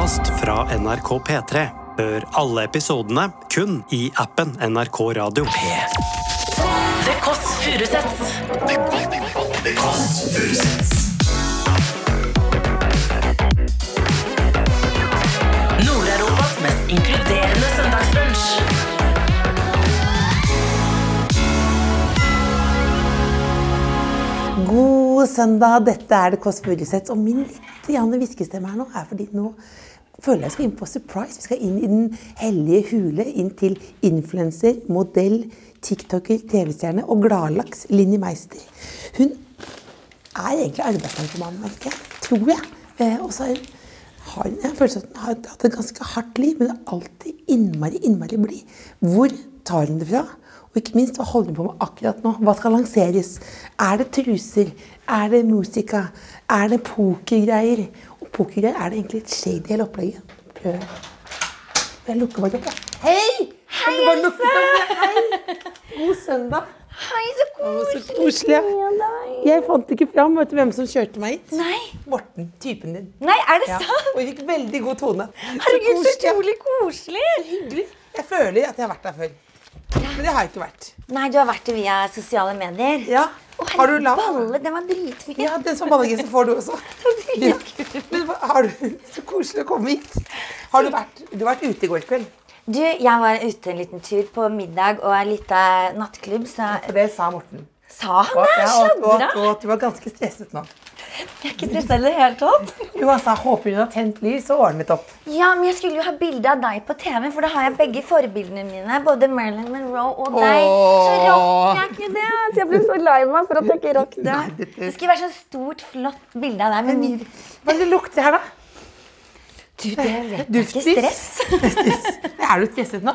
podkast fra NRK P3. Hør alle episodene kun i appen NRK Radio. The Kåss Furuseths. Nord-Europas mest inkluderende søndagsbrunsj. God søndag, dette er det Kåss Furuseths. Og min litt hviskestemme her nå er fordi nå føler jeg skal inn på surprise. Vi skal inn i den hellige hule, inn til influenser, modell, tiktoker, TV-stjerne og gladlaks Linni Meister. Hun er egentlig arbeidsnarkoman, merker jeg. Tror jeg. Eh, og så har hun jeg føler at hun har hatt et ganske hardt liv, men er alltid innmari, innmari blid. Hvor tar hun det fra? Og ikke minst, hva holder hun på med akkurat nå? Hva skal lanseres? Er det truser? Er det musika? Er det pokergreier? Pokergreier er det egentlig et shady hele opplegget. Prøv. Jeg lukker bare opp, jeg. Hei! Hei, Else! God søndag. Hei, så koselig. så. Jeg fant ikke fram. Vet du hvem som kjørte meg hit? Nei. Morten, typen din. Nei, er det Ja. sant? Og vi fikk veldig god tone. Herregud, så utrolig koselig. Hyggelig. Jeg føler at jeg har vært der før. Men det har jeg ikke vært. Nei, du har vært det via sosiale medier. Ja. Å, Har du lav? balle, den var dritfin. Ja, den som ballegris får du også. Ja. Men har du Så koselig å komme hit. Har du vært, du har vært ute i går kveld? Du, jeg var ute en liten tur på middag og en liten nattklubb, så det sa Morten. Sa han det? Sladra. du var ganske stresset nå. Jeg er ikke stressa i det hele tatt. Jo, han sa håper hun har tent lys og ordnet opp. Ja, men jeg skulle jo ha bilde av deg på TV, for da har jeg begge forbildene mine. Både Marilyn Monroe og deg. Så rocker jeg ikke det. Så jeg ble så lei meg for at jeg ikke rakk det. Det skulle være så stort, flott bilde av deg. Men Hva er det det lukter her, da? du, det vet jeg ikke Stress. stress. Er du stresset nå?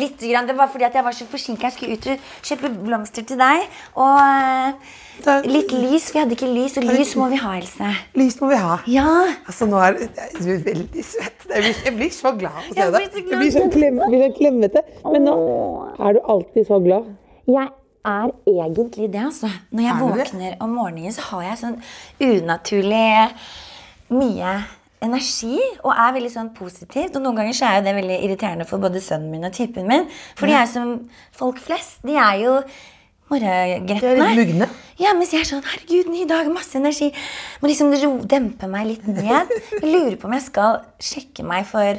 Litt grann. Det var fordi at jeg var så forsinka. Jeg skulle ut og kjøpe blomster til deg. Og eh, litt lys. Vi hadde ikke lys, og lys må vi ha, Else. Lys må vi ha. Ja. Altså, nå er du er veldig svett. Jeg blir, jeg blir så glad av å se deg. Jeg blir så klem, blir så klemmete. Men nå er du alltid så glad. Jeg er egentlig det, altså. Når jeg Er våkner om morgenen, så har jeg sånn unaturlig mye energi og er veldig sånn positivt. Og noen ganger så er jo det veldig irriterende for både sønnen min og typen min. For de er som folk flest. De er jo morgengretne. Ja, mens jeg er sånn Herregud, ny dag, masse energi. Må liksom ro, dempe meg litt ned. Jeg lurer på om jeg skal sjekke meg for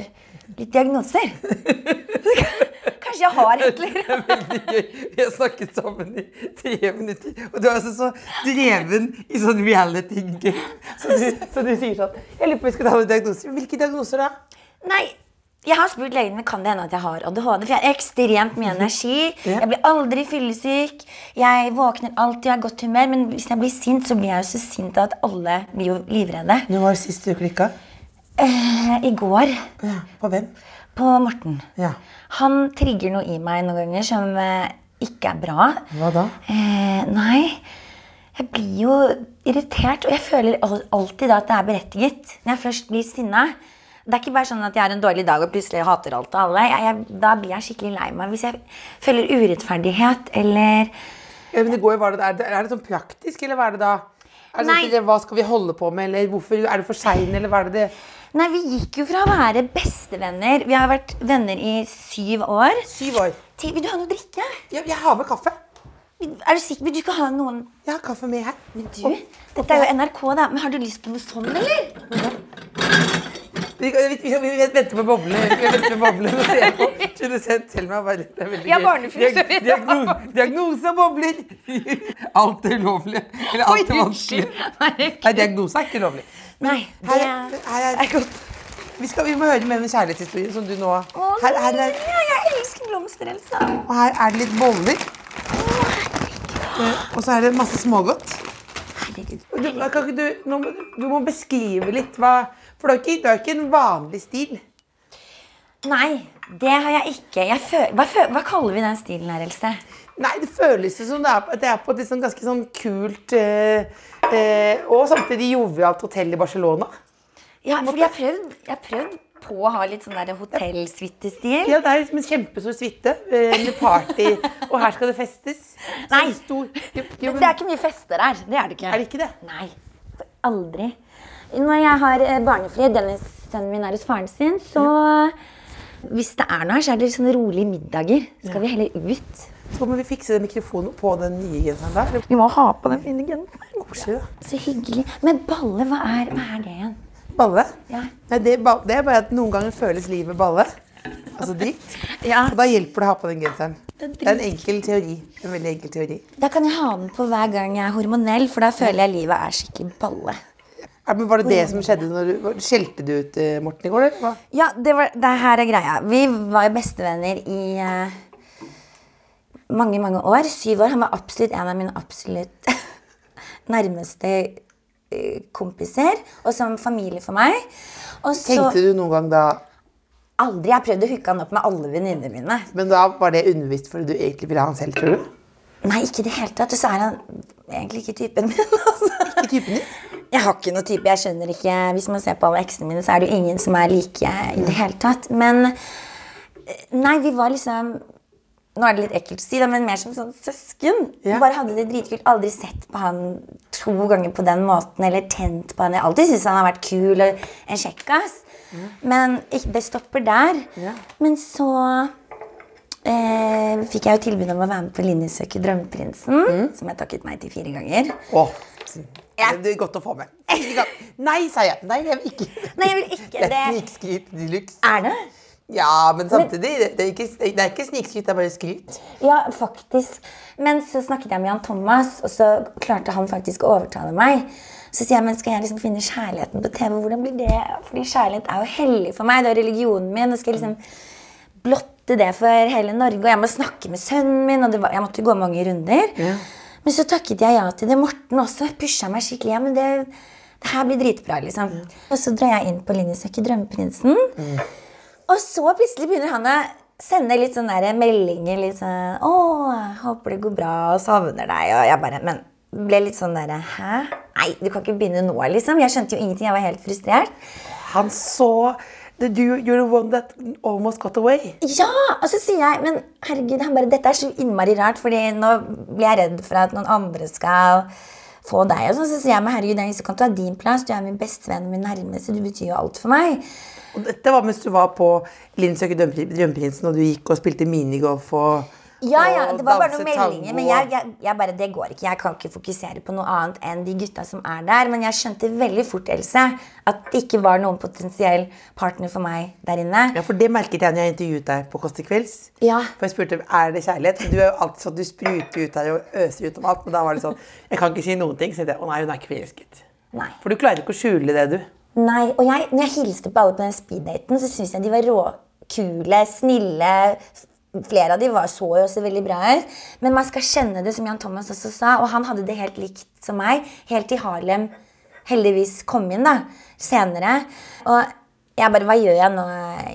litt diagnoser. Kanskje jeg har annet. Veldig gøy. Vi har snakket sammen i tre minutter, og du er altså så dreven i sånn reality-game. Så, du- så du sier sånn Jeg lurer på om vi skal ta noen diagnoser. Hvilke diagnoser da? Nei, jeg har spurt legen min kan det hende at jeg har ADHD. For jeg har ekstremt mye energi. Ja. Jeg blir aldri fyllesyk. Jeg våkner alltid i godt humør. Men hvis jeg blir sint, så blir jeg jo så sint at alle blir jo livredde. Når var det sist du klikka? Eh, I går Ja, på hvem? på Morten. Ja. Han trigger noe i meg noen ganger som eh, ikke er bra. Hva da? Eh, nei, jeg blir jo irritert, og jeg føler al- alltid da at det er berettiget. Når jeg først blir sinna. Det er ikke bare sånn at jeg har en dårlig dag og plutselig hater alt og alle. Jeg, jeg, da blir jeg skikkelig lei meg. Hvis jeg føler urettferdighet eller Ja, men i går var det, er, det, er det sånn praktisk, eller hva er det da? Er det sånn, at, hva skal vi holde på med, eller hvorfor er det for sein, eller hva er det det? Nei, vi gikk jo fra å være bestevenner Vi har vært venner i syv år. Syv år. Til, vil du ha noe å drikke? Ja, jeg har med kaffe. Er du sikker? Vil du ikke ha noen Jeg har kaffe med her. Men du, dette er jo NRK, da. Men har du lyst på noe sånn, eller? Vi, vi, vi, vi venter på boblene. Vi venter på boblene og ser på. Produsent Selma bare Det er veldig Ja, gøy. Diag- diagno- Diagnose og bobler! Alt er ulovlig. Eller alt er vanskelig. Nei, diagnose er ikke lovlig. Nei, Her, det er- her er godt. Vi, skal, vi må høre mer om en kjærlighetshistorie som du nå Å, her, her er, ja, jeg elsker blomster, Elsa. Og her er det litt boller. Eh, Og så er det masse smågodt. Herregud. herregud. Du, kan ikke du, nå du må beskrive litt hva For du har ikke, ikke en vanlig stil. Nei, det har jeg ikke. Jeg føl, hva, hva kaller vi den stilen her, Else? Nei, det føles som det er, det er på et sånn ganske sånn kult eh, eh, og samtidig jovialt hotell i Barcelona. Ja, for jeg har prøvd, jeg prøvd på å ha litt sånn hotellsuitestil. Ja, det er liksom en kjempestor suite eh, med party, og her skal det festes. Så Nei. Stor, jo, jo, Men det er ikke mye fester her. Det er det ikke. er det ikke det? Nei. Aldri. Når jeg har eh, barnefri, Dennis sønnen min er hos faren sin, så hvis det er noe her, så er det sånn rolige middager. Skal skal vi heller ut. Så må vi fikse mikrofonen på den nye genseren der. Vi må ha på den fine genseren. Så hyggelig. Men balle, hva er, hva er det igjen? Balle? Ja. Nei, det, er det er bare at noen ganger føles livet balle. Altså dritt. Ja. Og da hjelper det å ha på den genseren. Det er en enkel teori. En veldig enkel teori. Da kan jeg ha den på hver gang jeg er hormonell, for da føler jeg livet er skikkelig balle. Ja, men Var det det som skjedde når du Skjelte du ut eh, Morten i går, eller? hva? Ja, det, var, det her er greia. Vi var jo bestevenner i eh, mange, mange år. Syv år. Han var absolutt en av mine absolutt nærmeste eh, kompiser. Og som familie for meg. Og så Tenkte du noen gang da Aldri. Jeg prøvde å hooke han opp med alle venninnene mine. Men da var det undervisst fordi du egentlig ville ha han selv, tror du? Nei, ikke i det hele tatt. Og så er han egentlig ikke typen min. Altså. Ikke typen din? Jeg har ikke noen type. Jeg skjønner ikke Hvis man ser på alle eksene mine, så er det jo ingen som er like i det hele tatt. Men eh, Nei, vi var liksom Nå er det litt ekkelt å si, det, men mer som sånn søsken. Ja. bare hadde det dritkult. Aldri sett på han to ganger på den måten, eller tent på han. Jeg har alltid syntes han har vært kul og en kjekkas. Men det stopper der. Ja. Men så eh, fikk jeg jo tilbud om å være med på Linjesøket Drømmeprinsen, Mm. som jeg takket nei til fire ganger. Å, det er godt å få med. Nei, sa jeg. Nei, jeg vil ikke. Nei, jeg vil ikke Det er snikskryt de luxe. Er det? Ja, men samtidig, det er ikke, det er ikke snikskryt, det er bare skryt. Ja, faktisk. Men så snakket jeg med Jan Thomas, og så klarte han faktisk å overtale meg. Så sier jeg, men skal jeg liksom finne kjærligheten på TV? Hvordan blir det? Fordi kjærlighet er jo hellig for meg. Det er religionen min. Og skal jeg liksom blotte det for hele Norge. Og jeg må snakke med sønnen min. Og det var, jeg måtte gå mange runder. Men så takket jeg ja til det. Morten også pusha meg skikkelig. Ja, men det, det her blir dritbra, liksom. Og så drar jeg inn på linjesøket Drømmeprinsen. Og så plutselig begynner han å sende litt sånne der meldinger. Litt sånn 'Å, jeg håper det går bra, og savner deg.' Og jeg bare Men ble litt sånn derre Hæ? Nei, du kan ikke begynne nå, liksom. Jeg skjønte jo ingenting. Jeg var helt frustrert. Han så the, you, You're the one that almost got away. Ja! Og så sier jeg Men herregud, han bare Dette er så innmari rart, Fordi nå blir jeg redd for at noen andre skal få deg. Og så sier jeg meg, herregud, jeg kan ta din plass. Du er min bestevenn og min nærmeste. Du betyr jo alt for meg. Og dette var mens du var på Linn søker drømmeprinsen, og du gikk og spilte minigolf og Ja, ja, det var bare noen meldinger, men jeg, jeg, jeg bare, det går ikke. Jeg kan ikke fokusere på noe annet enn de gutta som er der. Men jeg skjønte veldig fort, Else, at det ikke var noen potensiell partner for meg der inne. Ja, for det merket jeg når jeg intervjuet deg på Kåss til kvelds. Ja. For jeg spurte er det kjærlighet. Du er jo alltid sånn, du spruter ut her og øser ut om alt. Men da var det sånn Jeg kan ikke si noen ting. Så jeg å nei, hun er ikke forelsket. Nei. For du klarer ikke å skjule det, du. Nei, og jeg, når jeg hilste på alle på den speeddaten, så syns jeg de var råkule, snille. Flere av de var, så jo også veldig bra ut. Men man skal kjenne det, som Jan Thomas også sa. Og han hadde det helt likt som meg, helt til Harlem heldigvis kom inn da, senere. Og jeg bare Hva gjør jeg nå,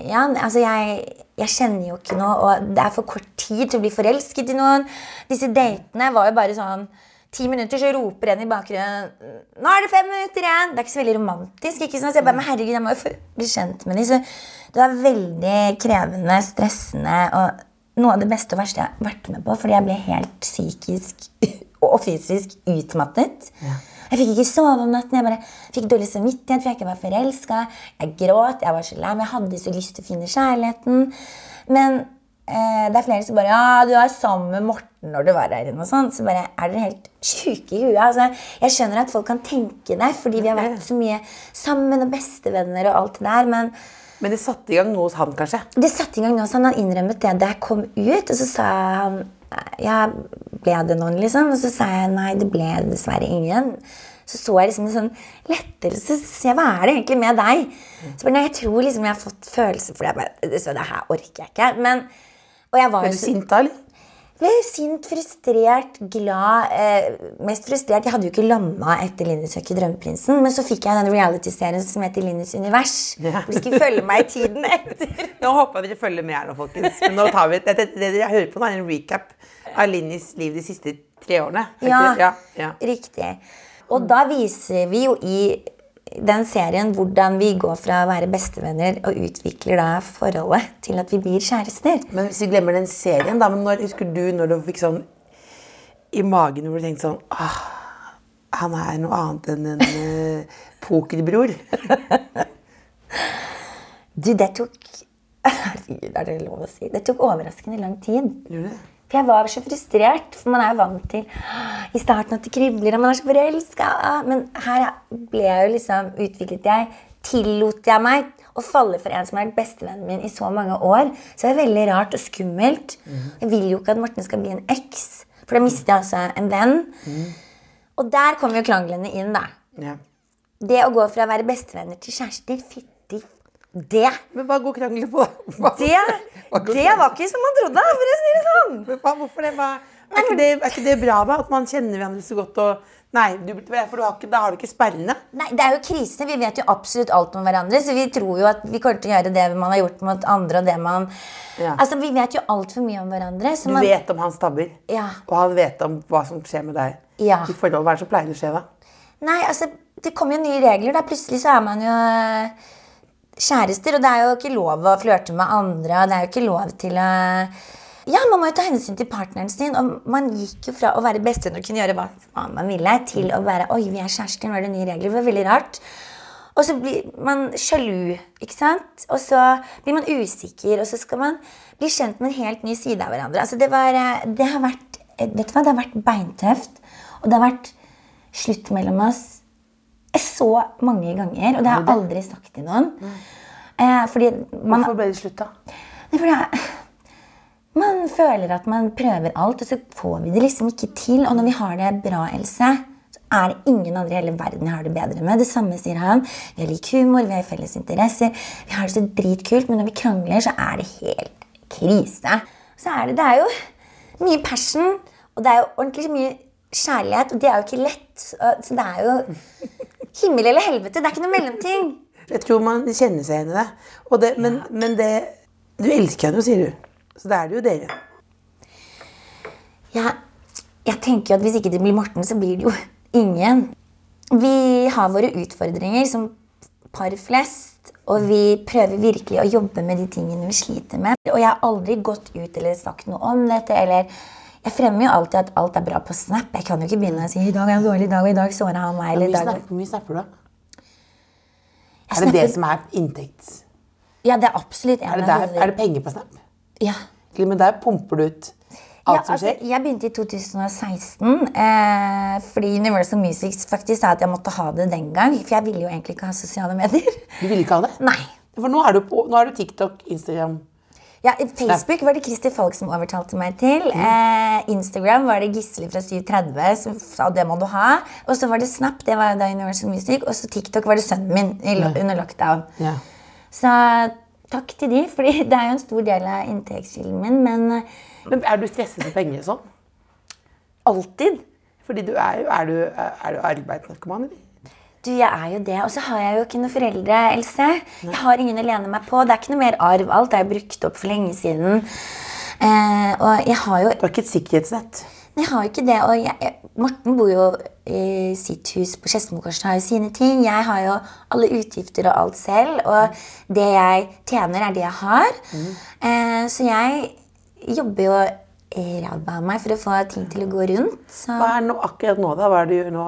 Jan? Altså, jeg, jeg kjenner jo ikke noe, og det er for kort tid til å bli forelsket i noen. Disse datene var jo bare sånn Ti minutter, så roper en i bakgrunnen 'Nå er det fem minutter igjen!' Det er ikke så veldig romantisk. ikke sant? Så jeg bare, men herregud, jeg må jo bli kjent med dem. Så det var veldig krevende, stressende og noe av det beste og verste jeg har vært med på, fordi jeg ble helt psykisk og fysisk utmattet. Jeg fikk ikke sove om natten. Jeg bare fikk dårlig samvittighet for jeg ikke var forelska. Jeg gråt, jeg var så lei, meg, jeg hadde så lyst til å finne kjærligheten. Men det er flere som bare Ja, du var sammen med Morten når du var inne og sånn. Så bare er dere helt sjuke i huet. Altså, jeg skjønner at folk kan tenke det, fordi vi har vært så mye sammen og bestevenner og alt det der, men Men det satte i gang noe hos han, kanskje. det satte i gang noe hos han Han innrømmet det da jeg kom ut, og så sa han Ja, ble det noen, liksom? Og så sa jeg nei, det ble dessverre ingen. Så så jeg liksom en sånn lettelse. Så sier jeg, hva er det egentlig med deg? Så bare, nei, jeg tror liksom jeg har fått følelser for det. Jeg bare, det her orker jeg ikke. Men, Ble jo du så- sint da, eller? ble sint, frustrert, glad. Eh, mest frustrert. Jeg hadde jo ikke landa etter Linus i drømmeprinsen, men så fikk jeg den reality-serien som heter Linus univers. Ja. Hvor de skulle følge meg i tiden etter. Nå håper jeg dere følger med her nå, folkens. Men nå tar vi, det, det, det jeg hører på nå, er en recap av Linnis liv de siste tre årene. Er Ja, ja, ja. riktig. Og da viser vi jo i den serien hvordan vi går fra å være bestevenner og utvikler da forholdet til at vi blir kjærester. Men hvis vi glemmer den serien, da, men når, husker du når du fikk sånn i magen hvor du tenkte sånn ah, Han er noe annet enn en uh, pokerbror. Du, det tok Herregud, er det lov å si? Det tok overraskende lang tid. Gjorde det? For jeg var så frustrert, for man er jo vant til i starten at det kribler, og man er så forelska. Men her ble jeg jo liksom Utviklet jeg Tillot jeg meg å falle for en som har vært bestevennen min i så mange år. Så det er veldig rart og skummelt. Jeg vil jo ikke at Morten skal bli en eks, for da mister jeg altså en venn. Og der kommer jo klanglene inn, da. Ja. Det å gå fra å være bestevenner til kjærester, fytti Det! Men hva går krangelen på? Hva- Det, det var ikke som man trodde, for å si det sånn. Hva, hvorfor det? Hva, er, ikke det, er ikke det bra, da? At man kjenner hverandre så godt og Nei, du, for du har ikke, da har du ikke sperrene. Nei, Det er jo krise. Vi vet jo absolutt alt om hverandre. Så vi tror jo at vi kommer til å gjøre det man har gjort mot andre. og det man... Ja. Altså, Vi vet jo altfor mye om hverandre. Så Du man... vet om hans tabber, Ja. og han vet om hva som skjer med deg. Ja. I forhold, Hva er det som pleier å skje da? Nei, altså, det kommer jo nye regler. da. Plutselig så er man jo kjærester, og det er jo ikke lov å flørte med andre. og det er jo ikke lov til å... Ja, Man må jo ta hensyn til partneren sin. og Man gikk jo fra å være bestevenn og kunne gjøre hva man ville, til å være Oi, vi er kjærester, nå er det nye regler. Det var veldig rart. Og så blir man sjalu, ikke sant? Og så blir man usikker, og så skal man bli kjent med en helt ny side av hverandre. Altså, det, var, eh, det har vært eh, Vet du hva, det har vært beintøft. Og det har vært slutt mellom oss så mange ganger, og det har jeg aldri sagt til noen. Eh, fordi man Hvorfor ble det slutt, da? Fordi for man føler at man prøver alt, og så får vi det liksom ikke til. Og når vi har det bra, Else, så er det ingen andre i hele verden jeg har det bedre med. Det samme sier han. Vi har lik humor, vi har felles interesser. Vi har det så dritkult, men når vi krangler, så er det helt krise. Så er det, det er jo mye passion, og det er jo ordentlig mye kjærlighet, og det er jo ikke lett. Så det er jo himmel eller helvete. Det er ikke noe mellomting. Jeg tror man kjenner seg igjen i det. Det men, men det Du elsker henne jo, sier du. Så da er det jo dere. Jeg, jeg tenker at hvis ikke det blir Morten, så blir det jo ingen. Vi har våre utfordringer som par flest, og vi prøver virkelig å jobbe med de tingene vi sliter med. Og jeg har aldri gått ut eller sagt noe om dette, eller jeg fremmer jo alltid at alt er bra på Snap. Jeg kan jo ikke begynne å si i dag er en dårlig dag, og i dag såra han meg. Eller, snapper, hvor mye snapper du? da? Er det det som er inntekts... Ja, det er absolutt en Er det, der, er det penger på Snap? Ja. Men der pumper du ut alt Ja, altså, jeg begynte i 2016 eh, fordi Universal Music faktisk sa at jeg måtte ha det den gang. For jeg ville jo egentlig ikke ha sosiale medier. Du ville ikke ha det? Nei. For nå er du på nå er du TikTok, Instagram Ja, Facebook var det Kristi Falk som overtalte meg til. Eh, Instagram var det Gisle fra 730 som sa det må du ha. Og så var det Snap, det var da Universal Music. Og så TikTok var det sønnen min lo- under lockdown. Ja. Så takk til de, for det er jo en stor del av inntektskilden min. Men eh, Men er du stresset for penger sånn? alltid. Fordi du er jo Er du, er du arbeidsnarkoman, eller? Du, jeg er jo det. Og så har jeg jo ikke noen foreldre, Else. Jeg har ingen å lene meg på. Det er ikke noe mer arv. Alt er brukt opp for lenge siden. Eh, og jeg har jo Du har ikke et sikkerhetsnett? Jeg har jo ikke det. Og jeg, Morten bor jo i sitt hus på Skedsmokorset, har jo sine ting. Jeg har jo alle utgifter og alt selv. Og det jeg tjener, er det jeg har. Eh, så jeg jobber jo av meg for å få ting til å gå rundt. Så Hva er nå, akkurat nå, da? Hva er det nå?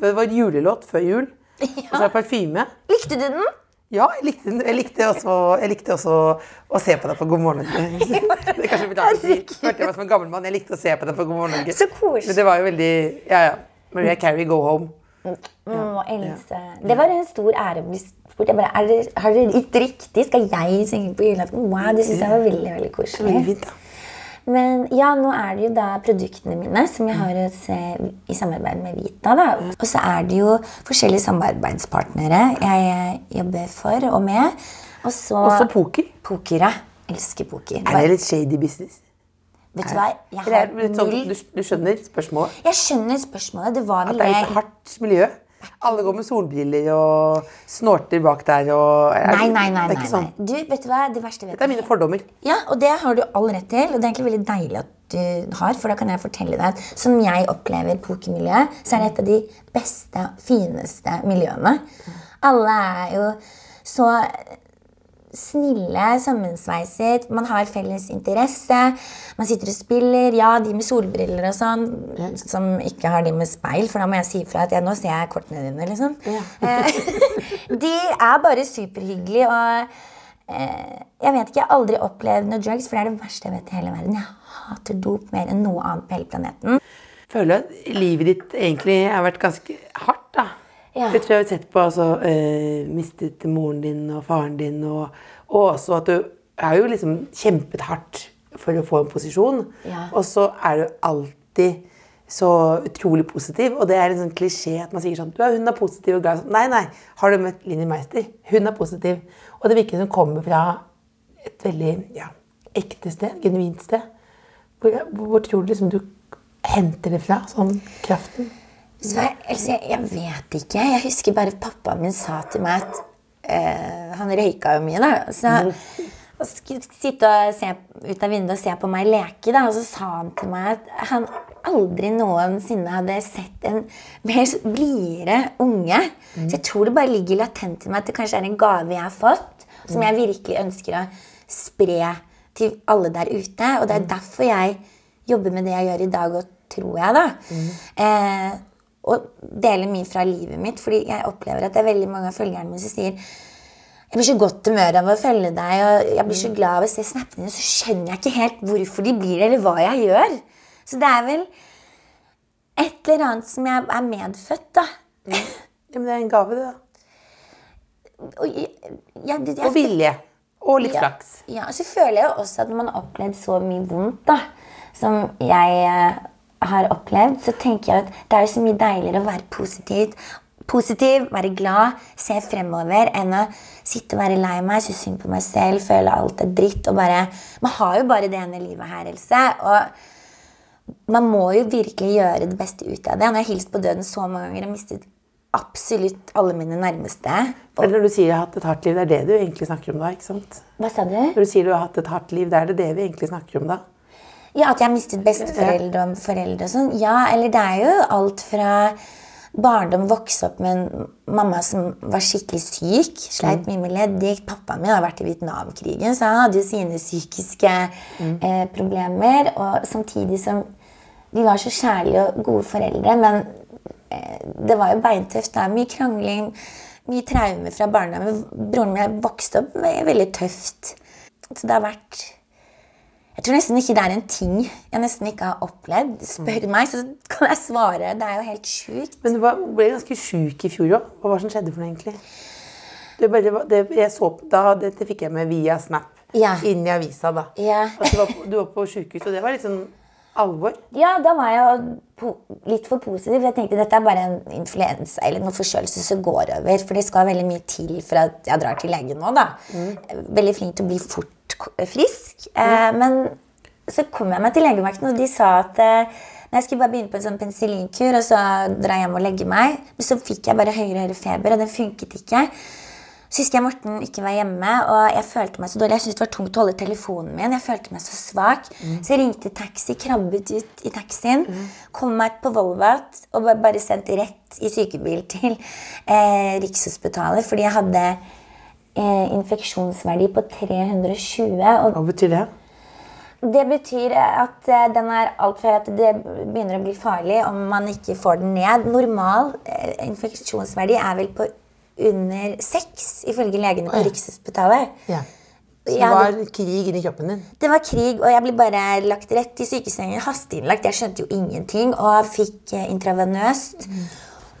Det var julelåt før jul. Og så er det parfyme. likte du den? Ja, jeg likte, den. jeg likte, også, jeg likte også å se på deg på God morgen Norge. Det kanskje litt rart å si. Jeg var som en gammel mann. Jeg likte å se på deg på God morgen Norge. Så koselig. Men det var jo veldig Ja, ja. Maria Carrie, go home. Å, Else. Det var en stor ære å bli spurt. Jeg bare, er det, har dere gitt riktig? Skal jeg synge på julaften? Wow, det syns jeg var veldig veldig koselig. Veldig fint, da. Men ja, nå er det jo da produktene mine som jeg har i samarbeid med Vita. da. Og så er det jo forskjellige samarbeidspartnere jeg eh, jobber for og med. Og så Også poker. Poker, ja. Elsker poker. Er det litt shady business? Vet du hva? Jeg har sånn, null du, du skjønner spørsmålet? Jeg skjønner spørsmålet. Det var At det er litt hardt miljø? Alle går med solbriller og snorter bak der og er, Nei, nei, nei. Det er ikke sånn. Du, vet du hva? Det verste vet Dette er mine fordommer. Ja, og det har du all rett til. Og det er egentlig veldig deilig at du har, for da kan jeg fortelle deg at som jeg opplever pokermiljøet, så er det et av de beste, fineste miljøene. Alle er jo så snille, sammensveiset, man har felles interesse. Man sitter og spiller. Ja, de med solbriller og sånn, som ikke har de med speil, for da må jeg si ifra at jeg, nå ser jeg kortene dine, liksom. Ja. de er bare superhyggelige og eh, Jeg vet ikke, jeg har aldri opplevd noe drugs, for det er det verste jeg vet i hele verden. Jeg hater dop mer enn noe annet på hele planeten. Føler du at livet ditt egentlig har vært ganske hardt, da? Ja. Det tror jeg har sett på, altså, eh, mistet moren din og faren din, og, og også at du har jo liksom kjempet hardt for å få en posisjon, Ja. og så er du alltid så utrolig positiv, og det er en sånn klisjé at man sier sånn, du hun er positiv og glad. Sånn, Nei, nei, har du møtt Linni Meister? Hun er positiv. Og det virker som hun kommer fra et veldig, ja, ekte sted, genuint sted. Hvor, hvor tror du liksom du henter det fra, sånn kraften? Jeg, altså, jeg, jeg vet ikke. Jeg husker bare pappaen min sa til meg at uh, Han røyka jo mye, da. Så og skulle sitte og se ut av vinduet og se på meg leke, da. Og så sa han til meg at han aldri noensinne hadde sett en mer blidere unge. Så jeg tror det bare ligger latent i meg at det kanskje er en gave jeg har fått, som jeg virkelig ønsker å spre til alle der ute. Og det er derfor jeg jobber med det jeg gjør i dag, og tror jeg, da. Eh, og deler mye fra livet mitt, fordi jeg opplever at det er veldig mange av følgerne mine som sier jeg blir så godt humør av å følge deg, og jeg blir så glad av å se snappene dine, så skjønner jeg ikke helt hvorfor de blir det, eller hva jeg gjør. Så det er vel et eller annet som jeg er medfødt, da. Ja, men det er en gave, det, da. Og, jeg, jeg, jeg, Og vilje. Og litt flaks. Ja, og så føler jeg jo også at man har opplevd så mye vondt, da, som jeg eh, har opplevd, så tenker jeg at det er så mye deiligere å være positiv, positiv, være glad, se fremover, enn å sitte og være lei meg, synes synd på meg selv, føle alt er dritt, og bare Man har jo bare det ene livet her, Else. og man må jo virkelig gjøre det beste ut av det. Jeg har hilst på døden så mange ganger og mistet absolutt alle mine nærmeste. eller når du sier jeg har hatt et hardt liv, det er det du egentlig snakker om da, ikke sant? Hva sa du? Når du sier du har hatt et hardt liv, det er det det vi egentlig snakker om da. Ja, at jeg har mistet besteforeldre og foreldre og sånn. Ja, eller det er jo alt fra barndom, vokse opp med en mamma som var skikkelig syk, sleit mye med leddgikt. Pappaen min har vært i Vietnamkrigen, så han hadde jo sine psykiske eh, problemer. Og samtidig som de var så kjærlige og gode foreldre, men eh, det var jo beintøft. Det er mye krangling, mye traumer fra barndommen. Broren min vokste opp med veldig tøft. Så det har vært jeg tror nesten ikke det er en ting jeg nesten ikke har opplevd. Spør meg, så kan jeg svare. Det er jo helt sjukt. Men du var, ble ganske sjuk i fjor òg. Hva var det som skjedde for noe, egentlig? Det, bare, det, jeg så, da, dette fikk jeg med via Snap. Ja. Inn i avisa, da. Ja. At du var, på- du var på sjukehus, og det var litt sånn alvor. Ja, da var jeg jo litt for positiv. Jeg tenkte dette er bare en influensa eller noe forkjølelse som går over. For det skal veldig mye til for at jeg drar til legen nå, da. Veldig flink til å bli fort frisk. Mm. men så kom jeg meg til legevakten, og de sa at eh, jeg skulle bare begynne på en sånn penicillinkur, og så dra hjem og legge meg. Men så fikk jeg bare høyere og høyere feber, og den funket ikke. Så husker jeg Morten ikke var hjemme, og jeg følte meg så dårlig. Jeg syntes det var tungt å holde telefonen min. Jeg følte meg så svak. Så jeg ringte taxi, krabbet ut i taxien, kom meg på Volvat og bare, sendt rett i sykebil til eh, Rikshospitalet, fordi jeg hadde eh, infeksjonsverdi på 320. Og Hva betyr det? det betyr at eh, den er altfor høy, at det begynner å bli farlig om man ikke får den ned. Normal eh, infeksjonsverdi er vel på under seks, ifølge legene på. Rikshospitalet. Ja. Så det var krig inni kroppen din? Det var krig, og jeg ble bare lagt rett i sykesengen. Hasteinnlagt. Jeg skjønte jo ingenting og fikk eh, intravenøst.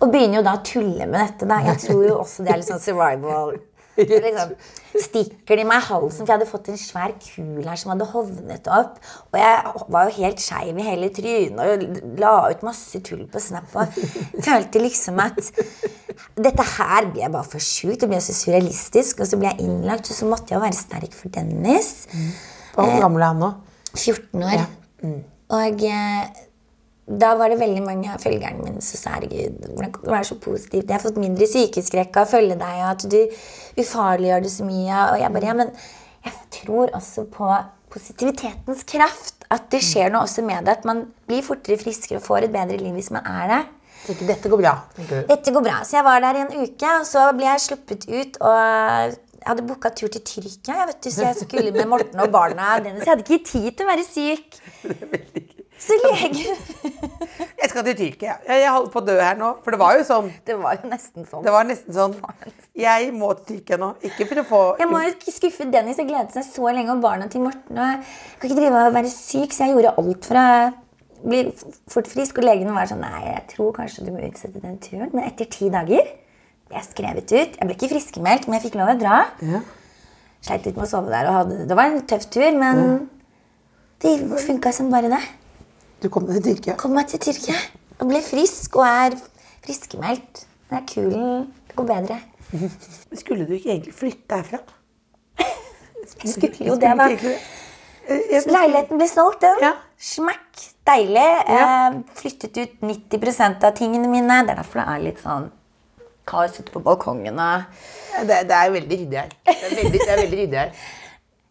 Og begynner jo da å tulle med dette. da. Jeg tror jo også det er litt sånn survival. Liksom, stikker de meg i halsen, for jeg hadde fått en svær kul her som hadde hovnet opp. Og jeg var jo helt skeiv i hele trynet og la ut masse tull på Snap. Og følte liksom at dette her ble bare for sjukt. Det ble så surrealistisk. Og så ble jeg innlagt, og så måtte jeg jo være sterk for Dennis. Hvor gammel er han nå? 14 år. Og eh, da var det veldig mange av følgerne mine som sa herregud, hvordan kan du være så positiv? Jeg har fått mindre sykeskrekk av å følge deg, og at du ufarliggjør det så mye. Og jeg bare, ja, men jeg tror også på positivitetens kraft. At det skjer noe også med det. At man blir fortere friskere og får et bedre liv hvis man er det. Tenker, dette går bra. Okay. Dette går bra. Så jeg var der i en uke, og så ble jeg sluppet ut. og jeg hadde booka tur til Tyrkia, jeg vet du, så jeg skulle med Morten og barna. Jeg hadde ikke tid til å være syk. Så lege Jeg skal til Tyrkia. Jeg, holder på å dø her nå. For det var jo sånn. Det var jo nesten sånn. Det var nesten sånn. Jeg må til Tyrkia nå. Ikke for å få Jeg må jo skuffe Dennis. Jeg gledet seg så lenge, og barna til Morten. Og jeg kan ikke drive og være syk, så jeg gjorde alt for å bli fort frisk. Og legen var sånn Nei, jeg tror kanskje du må utsette den turen. Men etter ti dager ble jeg skrevet ut. Jeg ble ikke friskmeldt, men jeg fikk lov å dra. Ja. Sleit litt med å sove der. Og hadde, det var en tøff tur, men det funka som bare det. Du kom deg til Tyrkia. Kom meg til Tyrkia og ble frisk og er friskmeldt. Det er kulen. Det går bedre. Skulle du ikke egentlig flytte herfra? Jeg skulle jo det, da. Eh, Leiligheten ble solgt, den. Ja. Smakk. Deilig. Ja. Eh, flyttet ut 90% av tingene mine. Det er derfor det er litt sånn kaos ute på balkongen. Ja, Det, det er veldig ryddig her. Det er veldig, det er veldig ryddig her.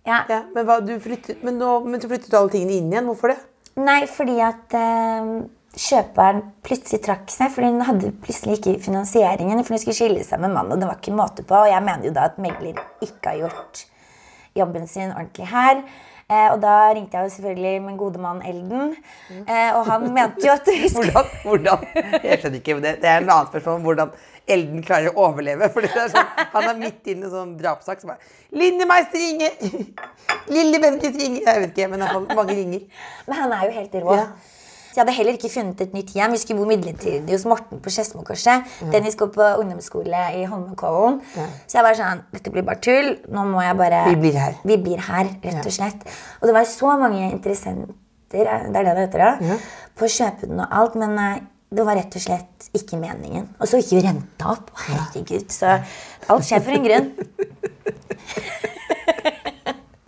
Ja. Ja, men, hva, du flyttet, men, nå, men du flyttet alle tingene inn igjen. Hvorfor det? Nei, fordi at eh, kjøperen plutselig trakk seg. For hun hadde plutselig ikke finansieringen, for hun skulle skille seg med mannen. Og det var ikke måte på. Og jeg mener jo da at megler ikke har gjort jobben sin ordentlig her. Eh, og da ringte jeg jo selvfølgelig min gode mann Elden. Eh, og han mente jo at vi skulle Hvordan, hvordan? Jeg skjønner ikke. men Det, det er en annen spørsmål om hvordan Elden klarer å overleve. For det er sånn, Han er midt inne i en sånn drapssak som er Linnemeister ringer! Lille Bendriss ringer! Jeg vet ikke, men fall mange ringer. Men han er jo helt rå. Ja. Så jeg hadde heller ikke funnet et nytt hjem. Vi skulle bo midlertidig hos Morten på Skedsmokorset. Dennis går på ungdomsskole i Holmenkollen. Så jeg var sånn Dette blir bare tull. Nå må jeg bare Vi blir her. Vi blir her, rett og slett. Og det var så mange interessenter det er det det heter da, på å kjøpe den og alt, men eh, det var rett og slett ikke meningen. Og så gikk jo renta opp. Herregud, så alt skjer for en grunn.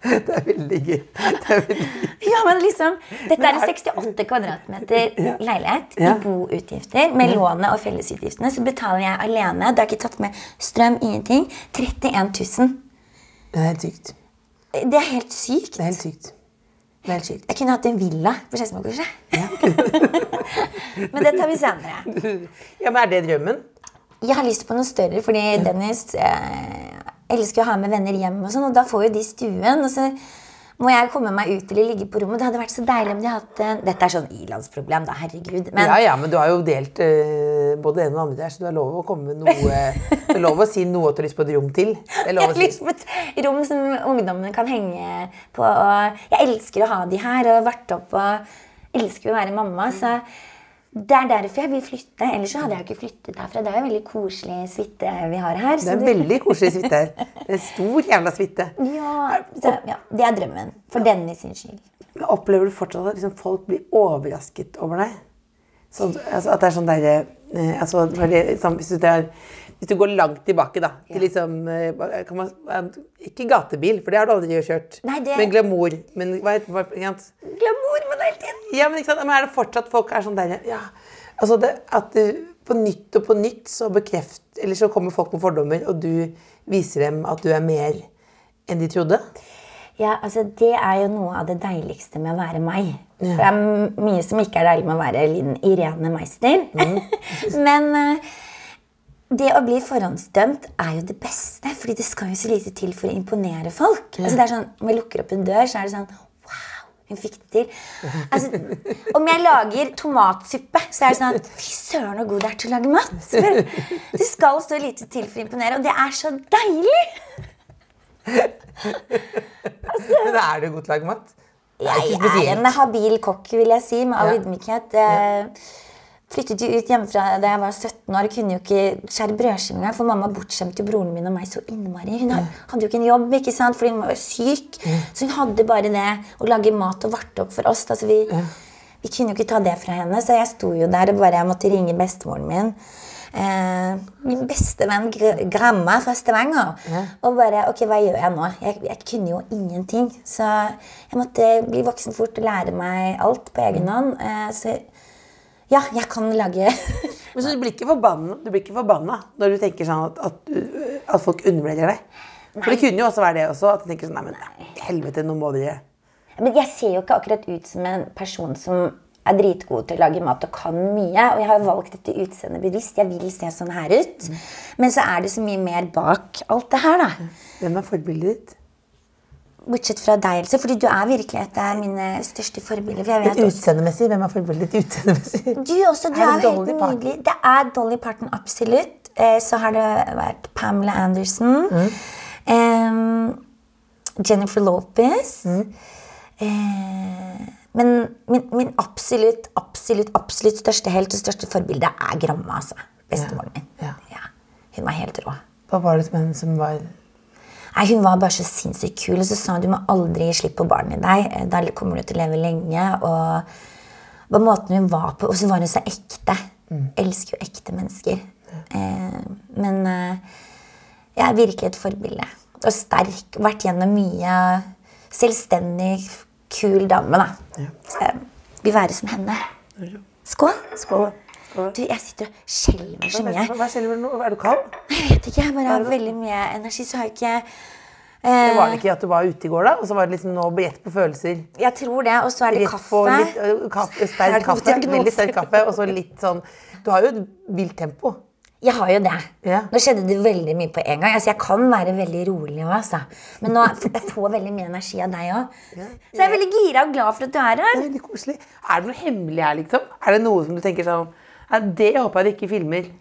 Det er veldig gøy. Det er veldig gøy. Ja, men liksom, Dette er en 68 kvadratmeter leilighet Ja. i boutgifter. Med lånet og fellesutgiftene så betaler jeg alene. Det er ikke tatt med strøm, ingenting. 31 000. Det er helt sykt. Det er helt sykt. Det er helt sykt. Det er helt sykt. Jeg kunne hatt en villa på Skedsmokorset. men det tar vi senere. Ja, men er det drømmen? Jeg har lyst på noe større, fordi Dennis eh, elsker å ha med venner hjem. Og sånn, og da får jo de stuen. Og så må jeg komme meg ut eller ligge på rommet. Det hadde vært så deilig om de hadde hatt Dette er sånn ilandsproblem, da. Herregud. Men Ja, ja, men du har jo delt uh, både det ene og det andre der, så du har lov å komme med noe Du har lov å si noe at du har lyst på et rom til. Det er Jeg har si. lyst på et rom som ungdommene kan henge på. Og jeg elsker å ha de her og varte opp og elsker å være mamma. Så det er derfor jeg vil flytte. Ellers så hadde jeg ikke flyttet herfra. Det er jo veldig koselig suite vi har her. Det er en veldig koselig suite her. Det er stor jævla suite. ja, så, ja, det er drømmen. For denne sin skyld. Men Opplever du fortsatt at liksom folk blir overrasket over deg? Så, altså, at det er sånn derre altså, når det, liksom, hvis, du tar, hvis du går langt tilbake, da, til liksom eh, kan man, eh, Ikke gatebil, for det har du aldri kjørt. Nei, det- Men glamour. Men hva hva, ikke hele tiden! Ja, men, men er det fortsatt folk er sånn der ja, altså det, At du på nytt og på nytt så bekreft Eller så kommer folk med fordommer, og du viser dem at du er mer enn de trodde? Ja, altså Det er jo noe av det deiligste med å være meg. For det er mye som ikke er deilig med å være Linn Irene Meister. Men uh, det å bli forhåndsdømt er jo det beste, fordi det skal jo så lite til for å imponere folk. Altså det er sånn, Om jeg lukker opp en dør, så er det sånn Wow, hun fikk det til. Altså, om jeg lager tomatsuppe, så er det sånn Fy søren, så god det er til å lage mat. Det skal så lite til for å imponere, og det er så deilig. Men er du god til å lage mat? Jeg er en habil kokk, vil jeg si, med all ydmykhet. Ja. Flyttet jo ut hjemmefra da jeg var 17 år. Kunne jo ikke skjære brødskive engang, for mamma bortskjemte jo broren min og meg så innmari. Hun hadde jo ikke en jobb, ikke sant, fordi hun var syk. Så hun hadde bare det å lage mat og varte opp for oss. Altså, vi, vi kunne jo ikke ta det fra henne, så jeg sto jo der og bare jeg måtte ringe bestemoren min. Eh, min beste venn Gr- Gramma fra Stavanger. Og bare Ok, hva gjør jeg nå? Jeg, jeg kunne jo ingenting. Så jeg måtte bli voksen fort og lære meg alt på egen hånd. Eh, så ja, jeg kan lage Men så du blir ikke forbanna, når du tenker sånn at, at, at folk undervurderer deg? For det kunne jo også være det også, at du tenker sånn Nei, men helvete, nå må dere Men jeg ser jo ikke akkurat ut som en person som er dritgod til å lage mat og kan mye. Og jeg har valgt dette utseendet bevisst. Jeg vil se sånn her ut. Men så er det så mye mer bak alt det her, da. Hvem er forbildet ditt? bortsett fra deg, Else, fordi du er virkelig et av mine største forbilder. For utseendemessig. Hvem er forbildet ditt utseendemessig? du også, du Er er, det helt Dolly Parton? Det er Dolly Parton, absolutt. Eh, så har det vært Pamela Anderson. Mm. Um, Jennifer Lopez. Mm. Eh, men min, min absolutt, absolutt, absolutt største helt og største forbilde er Gramma, altså. Bestemoren min. Ja. Ja. Hun var helt rå. Hva var det med henne som var Nei, Hun var bare så sinnssykt kul. Og så sa hun du må aldri gi slipp på barnet i deg. Da kommer du til å leve lenge. Og på måten hun var på. Og så var hun så ekte. Elsker jo ekte mennesker. Eh, men eh, jeg er virkelig et forbilde. Og sterk. Vært gjennom mye. Selvstendig, kul dame, da. Ja. vil være som henne. Skål. Skål. Skål. Du, jeg sitter og skjelver så mye. Hva skjelver du nå? Er du kald? Jeg vet ikke, jeg bare har veldig mye energi, så har jeg ikke Det eh, var det ikke at du var ute i går, da? Og så var det liksom nå gjett på følelser? Jeg tror det. Og så er det Rett kaffe. litt, kaffe Er sterk kaffe. Veldig sterk kaffe. Og så litt sånn Du har jo et vilt tempo. Jeg har jo det. Ja. Nå skjedde det veldig mye på en gang. Altså, jeg kan være veldig rolig òg, altså. Men nå, jeg får veldig mye energi av deg òg. Så jeg er veldig gira og glad for at du er her. Det er veldig koselig. Er det noe hemmelig her, liksom? Er det noe som du tenker sånn Det håper jeg du ikke filmer.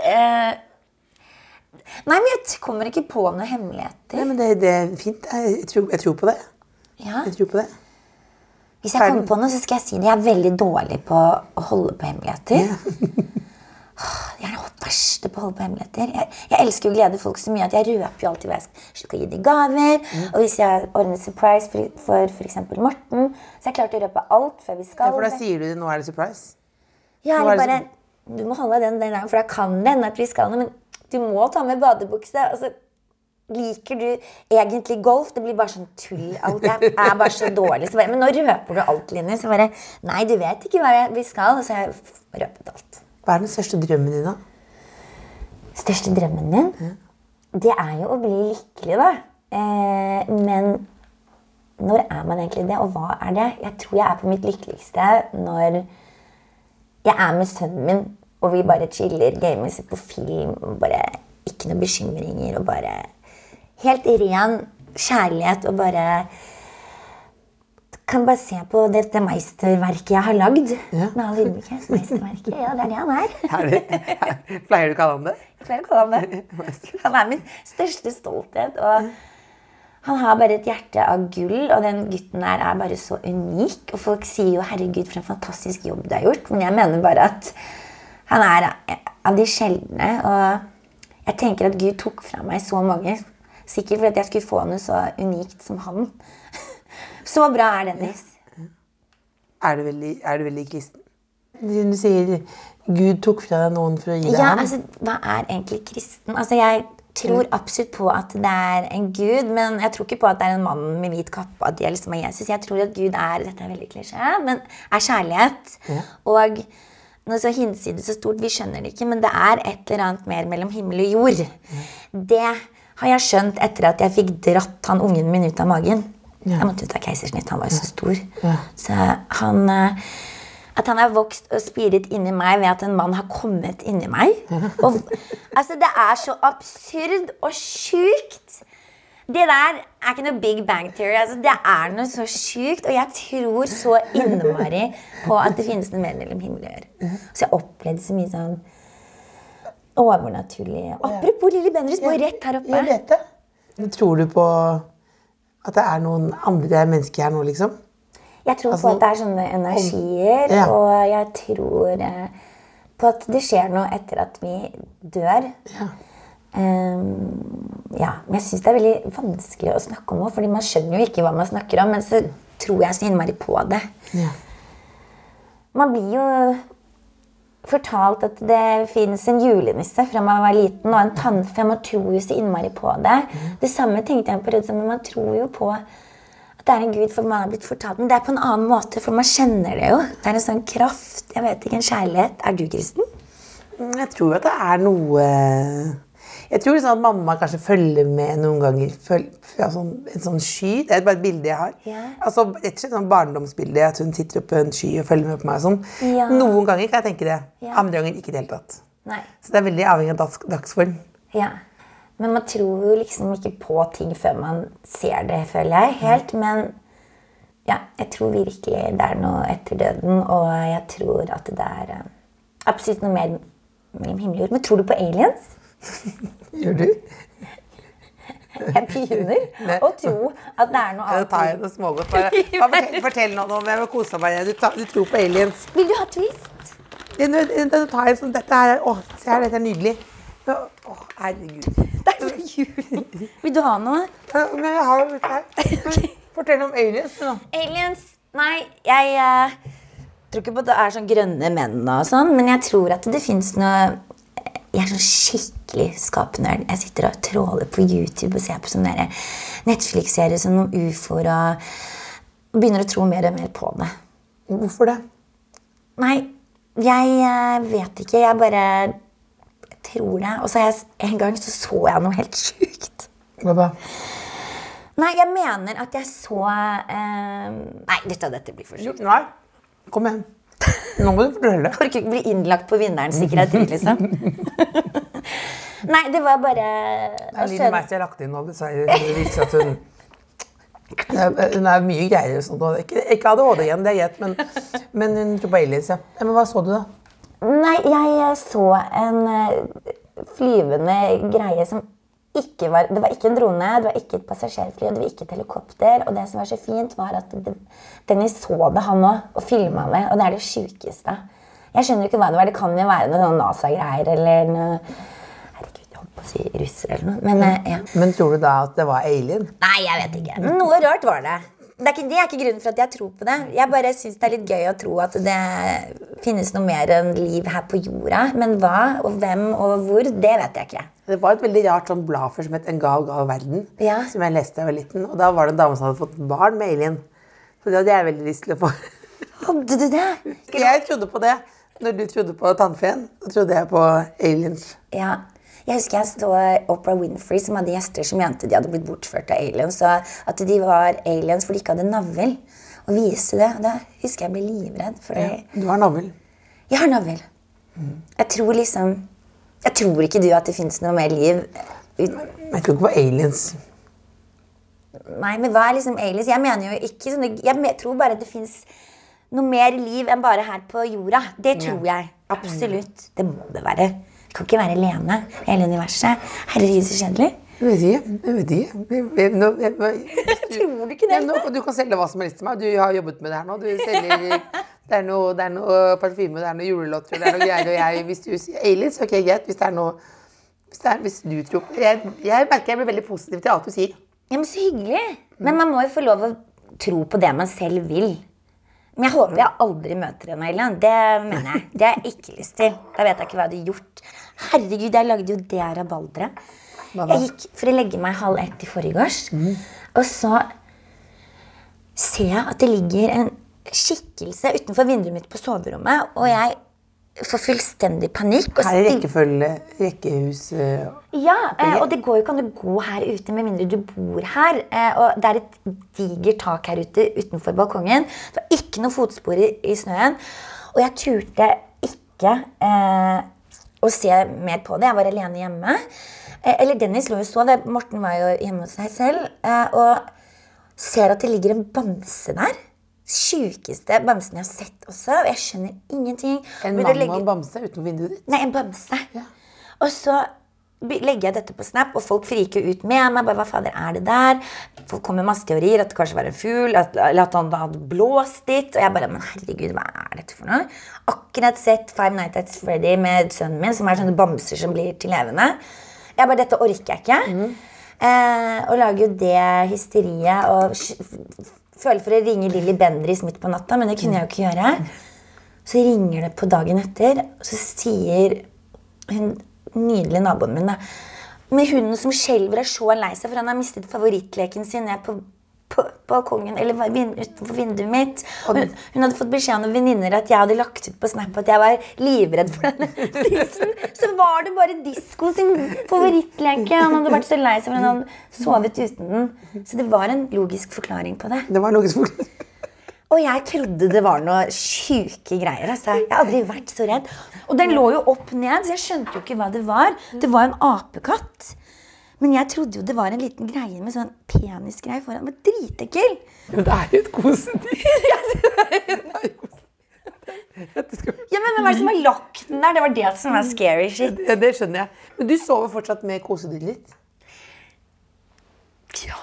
Eh, nei, men jeg kommer ikke på noen hemmeligheter. Nei, men det, det er fint. Jeg, tror, jeg tror på det. Ja. Jeg tror på det. Hvis jeg kommer på noe, så skal jeg si det. Jeg er veldig dårlig på å holde på hemmeligheter. Jeg er det verste på å holde på hemmeligheter. Jeg, jeg elsker å glede folk så mye at jeg røper jo alltid hva jeg skal, gi dem gaver. Og hvis jeg ordner surprise for, f.eks. Morten, så jeg klarte å røpe alt før vi skal. Ja, for da sier du nå er det surprise. Ja, er eller bare Du må holde den der, for da kan det hende at vi skal noe, men du må ta med badebukse. Altså, liker du egentlig golf? Det blir bare sånn tull. Alt jeg er bare så dårlig. Så bare, men nå røper du alt, Linni. Så bare Nei, du vet ikke hva vi skal. Og så har jeg røpet alt. Hva er den største drømmen din, da? Største drømmen min, det er jo å bli lykkelig, da. Eh, men når er man egentlig det, og hva er det? Jeg tror jeg er på mitt lykkeligste når jeg er med sønnen min, og vi bare chiller, gamer, ser på film, og bare ikke noen bekymringer, og bare helt ren kjærlighet, og bare kan bare se på dette meisterverket jeg har lagd. Ja. Med all ydmykhet. Meisterverket, ja, det er det han er. Er pleier du å kalle han det? Jeg pleier å kalle ham det. Han er min største stolthet. Og han har bare et hjerte av gull, og den gutten der er bare så unik. Og folk sier jo 'herregud, for en fantastisk jobb du har gjort', men jeg mener bare at han er av de sjeldne. Og jeg tenker at Gud tok fra meg så mange. Sikkert fordi jeg skulle få noe så unikt som han. Så bra er Dennis. Er du veldig, er du veldig kristen? Du sier Gud tok fra deg noen for å gi deg Ja, ham. altså, hva er egentlig kristen? Altså, jeg tror absolutt på at det er en gud, men jeg tror ikke på at det er en mann med hvit kappe, at det liksom er Jesus. Jeg tror at Gud er dette er veldig klisjé, men er kjærlighet. Og noe så hinsides så stort, vi skjønner det ikke, men det er et eller annet mer mellom himmel og jord. Det har jeg skjønt etter at jeg fikk dratt han ungen min ut av magen. Jeg måtte ut av keisersnitt, han var jo så stor. Så han... eh, at han har vokst og spiret inni meg ved at en mann har kommet inni meg. Og, altså, det er så absurd og sjukt. Det der er ikke noe Big Bang Theory. Altså, det er noe så sjukt. Og jeg tror så innmari på at det finnes noe mer mellom himmel og jord. Så jeg opplevde så mye sånn overnaturlig Apropos Lilly Bendriss, bor rett her oppe. Jeg vet det. Tror du på at det er noen andre mennesker her nå, liksom? Jeg tror Altså, på at det er sånne energier, Ja. og jeg tror eh, på at det skjer noe etter at vi dør. Ja. Um, ja, men jeg syns det er veldig vanskelig å snakke om det, fordi man skjønner jo ikke hva man snakker om, men så tror jeg så innmari på det. Ja. Man blir jo fortalt at det fins en julenisse fra man var liten, og en tannfe. Man tror jo så innmari på det. Det samme tenkte jeg på Rødsand, men man tror jo på at det er en gud, for man har blitt fortalt. Men det er på en annen måte, for man kjenner det jo. Det er en sånn kraft. Jeg vet ikke, en kjærlighet. Er du kristen? Mm, Jeg tror at det er noe Jeg tror liksom at mamma kanskje følger med noen ganger. Føl, sånn, en sånn sky. Det er bare et bilde jeg har. Ja. Altså, Rett og slett sånn barndomsbilde. At hun sitter oppe på en sky og følger med på meg. og Sånn. Ja. Noen ganger kan jeg tenke det. Andre ganger ikke i det hele tatt. Nei. Så det er veldig avhengig av dags, dagsform. Ja. Men man tror jo liksom ikke på ting før man ser det, føler jeg. Helt. Men ja, jeg tror virkelig det er noe etter døden, og jeg tror at det er eh, absolutt noe mer mellom himmel og jord. Men tror du på aliens? Gjør du? Jeg begynner å tro at det er noe Da tar jeg noe smågodt. Fortell, fortell noe om jeg vil kose meg. Du, tar, du tror på aliens. Vil du ha twist? Den, den, den tar jeg sånn, dette her, å, se her, dette er nydelig. Å, herregud. Det er så jul. Vil du ha noe? Men jeg har jo dette her. Fortell om aliens. nå. Aliens Nei, jeg Jeg tror ikke på at det er sånn grønne menn og sånn, men jeg tror at det fins noe Jeg er sånn skikkelig skapnerd. Jeg sitter og tråler på YouTube og ser på sånne Netflix-serier som noen ufoer og, begynner å tro mer og mer på det. Hvorfor det? Nei, jeg eh, vet ikke. Jeg bare tror det. Og så jeg, en gang så, så jeg noe helt sjukt. Hva da? Nei, jeg mener at jeg så eh, Nei, dette, dette blir for sjukt. Nei, kom igjen. Nå må du fortelle. Orker ikke bli innlagt på vinnerens sikkerhet, liksom. Nei, det var bare Det er litt merkelig sønnen- Meister jeg lagt inn nå. Det viser at hun hun er mye greiere. Sånn. Ikke, ikke ADHD igjen, det er greit, men, men hun tror på aliens. Ja. Men hva så du, da? Nei, jeg så en eh, flyvende greie som var Det var ikke en drone, det var ikke et passasjerfly, og det var ikke et helikopter. Og det som var så fint, var at det, Dennis så det, han òg, og filma med. Og det er det sjukeste. Jeg skjønner ikke hva det var. Det kan jo være noe sånn NASA-greier eller noe Herregud, jeg holdt på å si russer eller noe. Men eh, ja. Men tror du da at det var alien? Nei, jeg vet ikke. Men noe rart var det. Det er, ikke, det er ikke grunnen for at jeg tror på det. Jeg bare syns det er litt gøy å tro at det finnes noe mer enn liv her på jorda. Men hva og hvem og hvor, det vet jeg ikke. Det var et veldig rart sånn blad for som het En gal, gal verden. Ja. Som jeg leste da jeg var liten. Og da var det en dame som hadde fått barn med alien. Så det hadde jeg veldig lyst til å få. Hadde du det? Jeg trodde på det. Når du trodde på tannfeen, så trodde jeg på aliens. Ja. Jeg husker jeg så Oprah Winfrey som hadde gjester som mente de hadde blitt bortført av aliens. Og at de var aliens fordi de ikke hadde navl. Og viste det. Da husker jeg ble livredd. Fordi Du har navl. jeg har navl. Jeg tror liksom Jeg tror ikke du at det fins noe mer liv ut, Men jeg tror ikke på aliens. Nei, men hva er liksom aliens? Jeg mener jo ikke sånn Jeg tror bare at det fins noe mer liv enn bare her på jorda. Det tror jeg. Absolutt. Det må det være. Det kan ikke være alene hele universet. Herregud, så kjedelig. Jeg vet ikke. Jeg vet ikke. Jeg, jeg, nå- jeg, jeg, Tror du ikke det? Nå, du kan selge hva som helst til meg. Du har jobbet med det her nå. Du selger, det er noe, det er noe parfyme, det er noe julelotter, det er noe greier. Og jeg, hvis du sier aliens, ok, greit. Hvis det er noe hvis, er, hvis du tror jeg, jeg merker jeg blir veldig positiv til alt du sier. Ja, men Så hyggelig. Men man må jo få lov å tro på det man selv vil. Men jeg håper jeg aldri møter henne, Ellen. Det mener jeg. Det har jeg ikke lyst til. Da vet jeg ikke hva jeg hadde gjort. Herregud, jeg lagde jo det rabalderet. Jeg gikk for å legge meg halv ett i forgårs. Og så ser jeg at det ligger en skikkelse utenfor vinduet mitt på soverommet. Og jeg får fullstendig panikk. Her er rekkefølge, rekkehus eh, ja, eh, og det går jo ikke an å gå her ute med mindre du bor her. Eh, og det er et digert tak her ute utenfor balkongen. Det var ikke noe fotspor i, i snøen. Og jeg turte ikke eh, å se mer på det. Jeg var alene hjemme. Eh, eller Dennis lå jo sov. Morten var jo hjemme hos seg selv. Eh, og ser at det ligger en bamse der. Sjukeste bamsen jeg har sett også. Og jeg skjønner ingenting. En mamma legger- en bamse utenfor vinduet ditt. Nei, en bamse. Og så legger jeg dette på Snap, og folk friker ut med meg. bare, hva fader er det der? Folk kommer med masse teorier, at det kanskje var en fugl, eller at han hadde blåst dit. Og jeg bare, men herregud, hva er dette for noe? Akkurat sett Five Nights at Freddy med sønnen min, som er sånne bamser som blir til levende. Jeg bare, dette orker jeg ikke. Eh, og lager jo det hysteriet og føler for å ringe Lilly Bendriss midt på natta, men det kunne jeg jo ikke gjøre. Så ringer det på dagen etter, og så sier hun nydelige naboen min da, med hunden som skjelver er så lei seg, for han har mistet favorittleken sin Jeg er på, på balkongen eller utenfor vinduet mitt. Og hun, hun hadde fått beskjed av venninner at jeg hadde lagt ut på Snap at jeg var livredd for denne prisen. Så var det bare Disko sin favorittleke. Han hadde vært så lei seg for han hadde sovet uten den. Så det var en logisk forklaring på det. Det var en logisk forklaring. Og jeg trodde det var noe sjuke greier. Altså. Jeg har aldri vært så redd. Og den lå jo opp ned, så jeg skjønte jo ikke hva det var. Det var en apekatt. Men jeg trodde jo det var en liten greie med sånn penisgreie foran. Men dritekkel! Men det er jo et kosedyr. Ja, men hvem er det som har lagt den der? Det var det som var scary shit. Ja, det skjønner jeg. Men du sover fortsatt med kosedyret ditt? Ja.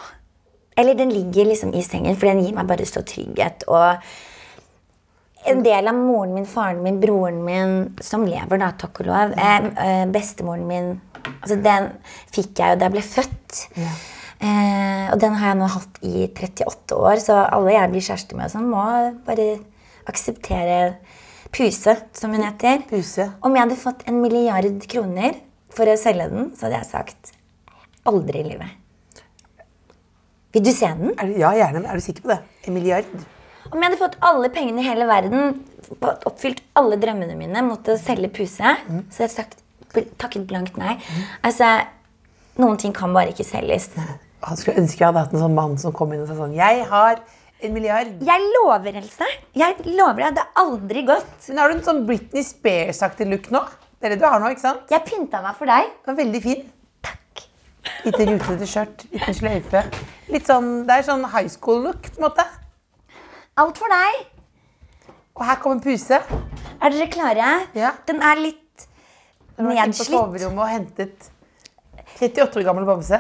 Eller den ligger liksom i sengen, for den gir meg bare så trygghet. Og en del av moren min, faren min, broren min, som lever, da, takk og lov. Eh, eh, bestemoren min altså Den fikk jeg jo da jeg ble født. Eh, og den har jeg nå hatt i 38 år, så alle jeg blir kjæreste med, sånn, må bare akseptere Puse, som hun heter. Puse. Om jeg hadde fått en milliard kroner for å selge den, så hadde jeg sagt aldri i livet. Vil du se den? Er du, ja, gjerne. men Er du sikker på det? En milliard? Om jeg hadde fått alle pengene i hele verden, oppfylt alle drømmene mine mot å selge Puse, så hadde jeg sagt takket blankt nei. Altså, noen ting kan bare ikke selges. Han skulle ønske jeg hadde hatt en sånn mann som kom inn og sa sånn Jeg har en milliard. Jeg lover, Else. Jeg lover deg, det er aldri gått. Men har du en sånn Britney Spears-aktig look nå? Det er det du har nå, ikke sant? Jeg pynta meg for deg. Den var veldig fin. Takk. Lite rutete skjørt, liten sløyfe. Litt sånn, Det er sånn high school-look, på en måte. Alt for deg. Og her kommer Puse. Er dere klare? Ja. Den er litt Den Hun vært på soverommet og hentet 38 år gammel bamse.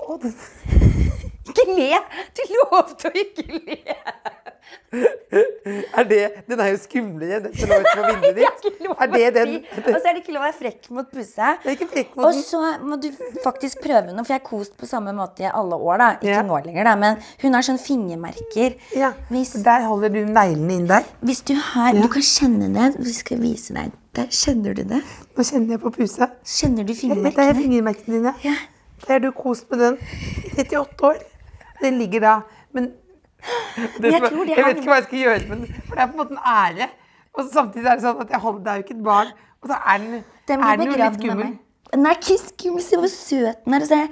Å, Ikke le! Du lovte å ikke le. Er det, den er jo skumlere, den som lå utenfor vinduet ditt. Er det den? Og så er det ikke lov å være frekk mot mot Og så må du faktisk prøve noe, for jeg har kost på samme måte i alle år. da. Ikke Ja. nå lenger, da, men hun har sånn fingermerker. Ja, Hvis, Der holder du neglene inn der. hvis du har Du kan kjenne det. Vi skal vise deg. Der kjenner du det. Nå kjenner jeg på Puse. Kjenner du Det er fingermerkene? fingermerkene dine. Ja. Der har du kost med den i 38 år. Den ligger da Men det jeg er- tror det jeg vet ikke hva jeg skal gjøre, men for det er på en måte en ære. Og samtidig er det sånn at jeg holder, det er jo ikke et barn. Og så er den, Den er den jo litt med skummel. Den er ikke skummel. Se hvor søt den er. Så jeg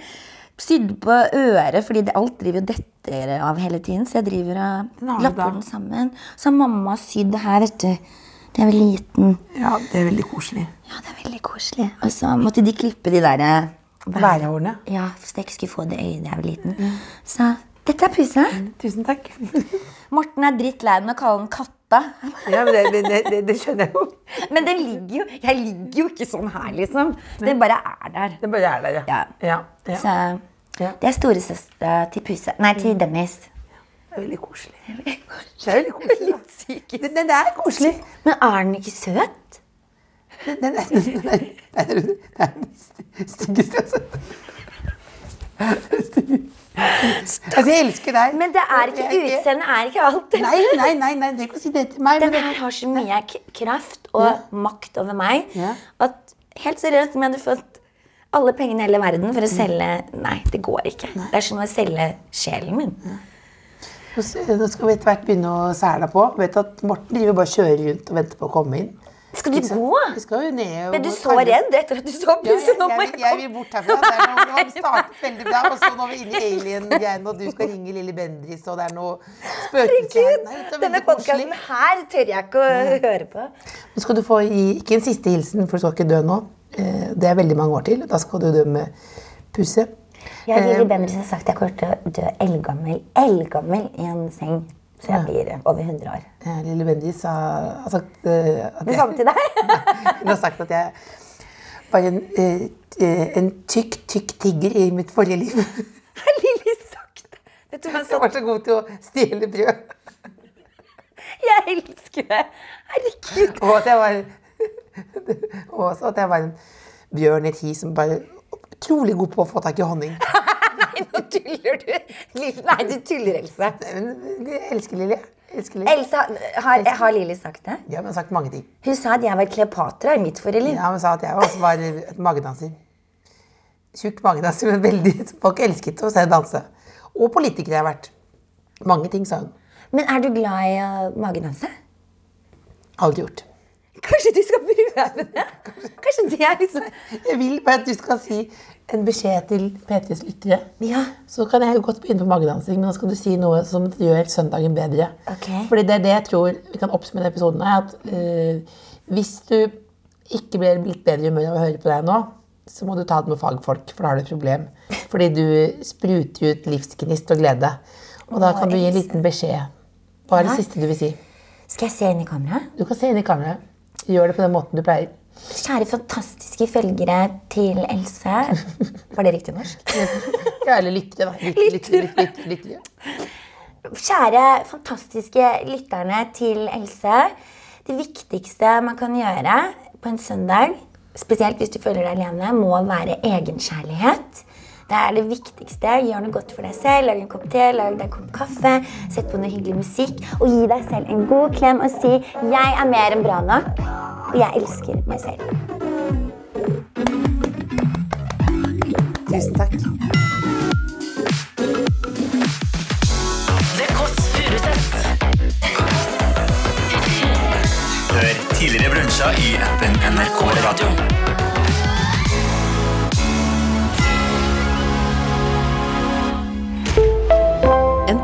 sydde på øret, fordi det, alt driver og detter av hele tiden. Så jeg driver og Den lapper den sammen. Så har mamma sydd her, vet du. Det er veldig liten. Ja, det er veldig koselig. Ja, det er veldig koselig. Og så måtte de klippe de der eh, Værhårene. Ja, så jeg ikke skulle få det øyet da jeg var liten. Så dette er Puse. Tusen takk. Morten er dritt lei med å kalle den Katta. Ja, men det, det, det, det skjønner jeg jo. Men den ligger jo Jeg ligger jo ikke sånn her, liksom. Den bare er der. Den bare er der, ja. Ja. ja, ja. Så det er storesøstera til Puse. Nei, til Dennis. Det er veldig koselig. Det er veldig koselig. da. Den, den er koselig. Men er den ikke søt? Den, er- den, styggeste jeg har sett. Altså, jeg elsker deg. Men det er ikke utseendet er ikke alt. Nei, nei, nei, nei, det er ikke å si det til meg. Den men her det, har så mye kraft og Ja. makt over meg Ja. at helt seriøst, om jeg hadde fått alle pengene i hele verden for å selge Nei, det går ikke. Det er som å selge sjelen min. Nå skal vi etter hvert begynne å sæle på. Vet at Morten driver bare kjører rundt og venter på å komme inn. Skal du gå? Vi skal jo ned og Ble du så redd etter at du så Ja, jeg, Nå må jeg, jeg vil- jeg vil bort herfra. Det er noe, han startet veldig bra, og så nå er vi inne i alien-greiene, og du skal ringe Lilly Bendriss, og det er noe spøkelse. Nei, er Denne podkasten her tør jeg ikke å høre på. Nå skal du få ikke en siste hilsen, for du skal ikke dø nå. Eh, Det er veldig mange år til. Da skal du dø med Puse. Jeg Eh, Bendriss har sagt at jeg kommer til å dø eldgammel, eldgammel i en seng. Så jeg blir over 100 år. eh, Lilly Bendriss har, har sagt eh, at Det samme til deg. Hun har sagt at jeg var en, eh, en tykk, tykk tigger i mitt forrige liv. Har Lilly sagt det? Vet satt... Jeg var så god til å stjele brød. Jeg elsker det. Herregud. Og at jeg var Og også at jeg var en bjørn i et hi som bare utrolig god på å få tak i honning. Nei, nå tuller du. Nei, du tuller, Else. Jeg elsker Lilly. Elsker Lilly. Else, har, har Lilly sagt det? Ja, men jeg har sagt mange ting. Hun sa at jeg var Kleopatra i mitt forrige liv. Ja, hun sa at jeg også var et magedanser. Tjukk magedanser, men veldig Folk elsket å se danse. Og politikere jeg har vært. Mange ting, sa hun. Men er du glad i å magedanse? Aldri gjort. Kanskje du skal prøve det? Kanskje det er liksom Jeg vil bare at du skal si en beskjed til P3s lyttere. Ja. Så kan jeg jo godt begynne på magedansing, men nå skal du si noe som gjør søndagen bedre. Ok. Fordi det er det jeg tror vi kan oppsummere episoden med. at uh, hvis du ikke blir litt bedre i humør av å høre på deg nå, så må du ta det med fagfolk, for da har du et problem. Fordi du spruter ut livsgnist og glede. Og da kan du gi en liten beskjed. Hva er det siste du vil si? Skal jeg se inn i kameraet? Du kan se inn i kameraet. Gjør det på den måten du pleier. Kjære fantastiske følgere til Else. Var det riktig norsk? Ja, eller lyttere, da. Lyt- lyt- lyt- lyt- lyttere. Kjære fantastiske lytterne til Else. Det viktigste man kan gjøre på en søndag, spesielt hvis du føler deg alene, må være egenkjærlighet. Det er det viktigste. Gjør noe godt for deg selv. Lag en kopp te, lag deg en kopp kaffe. Sett på noe hyggelig musikk. Og gi deg selv en god klem og si 'Jeg er mer enn bra nok'. Og jeg elsker meg selv. Tusen takk. Hør tidligere brunsja i appen NRK Radio.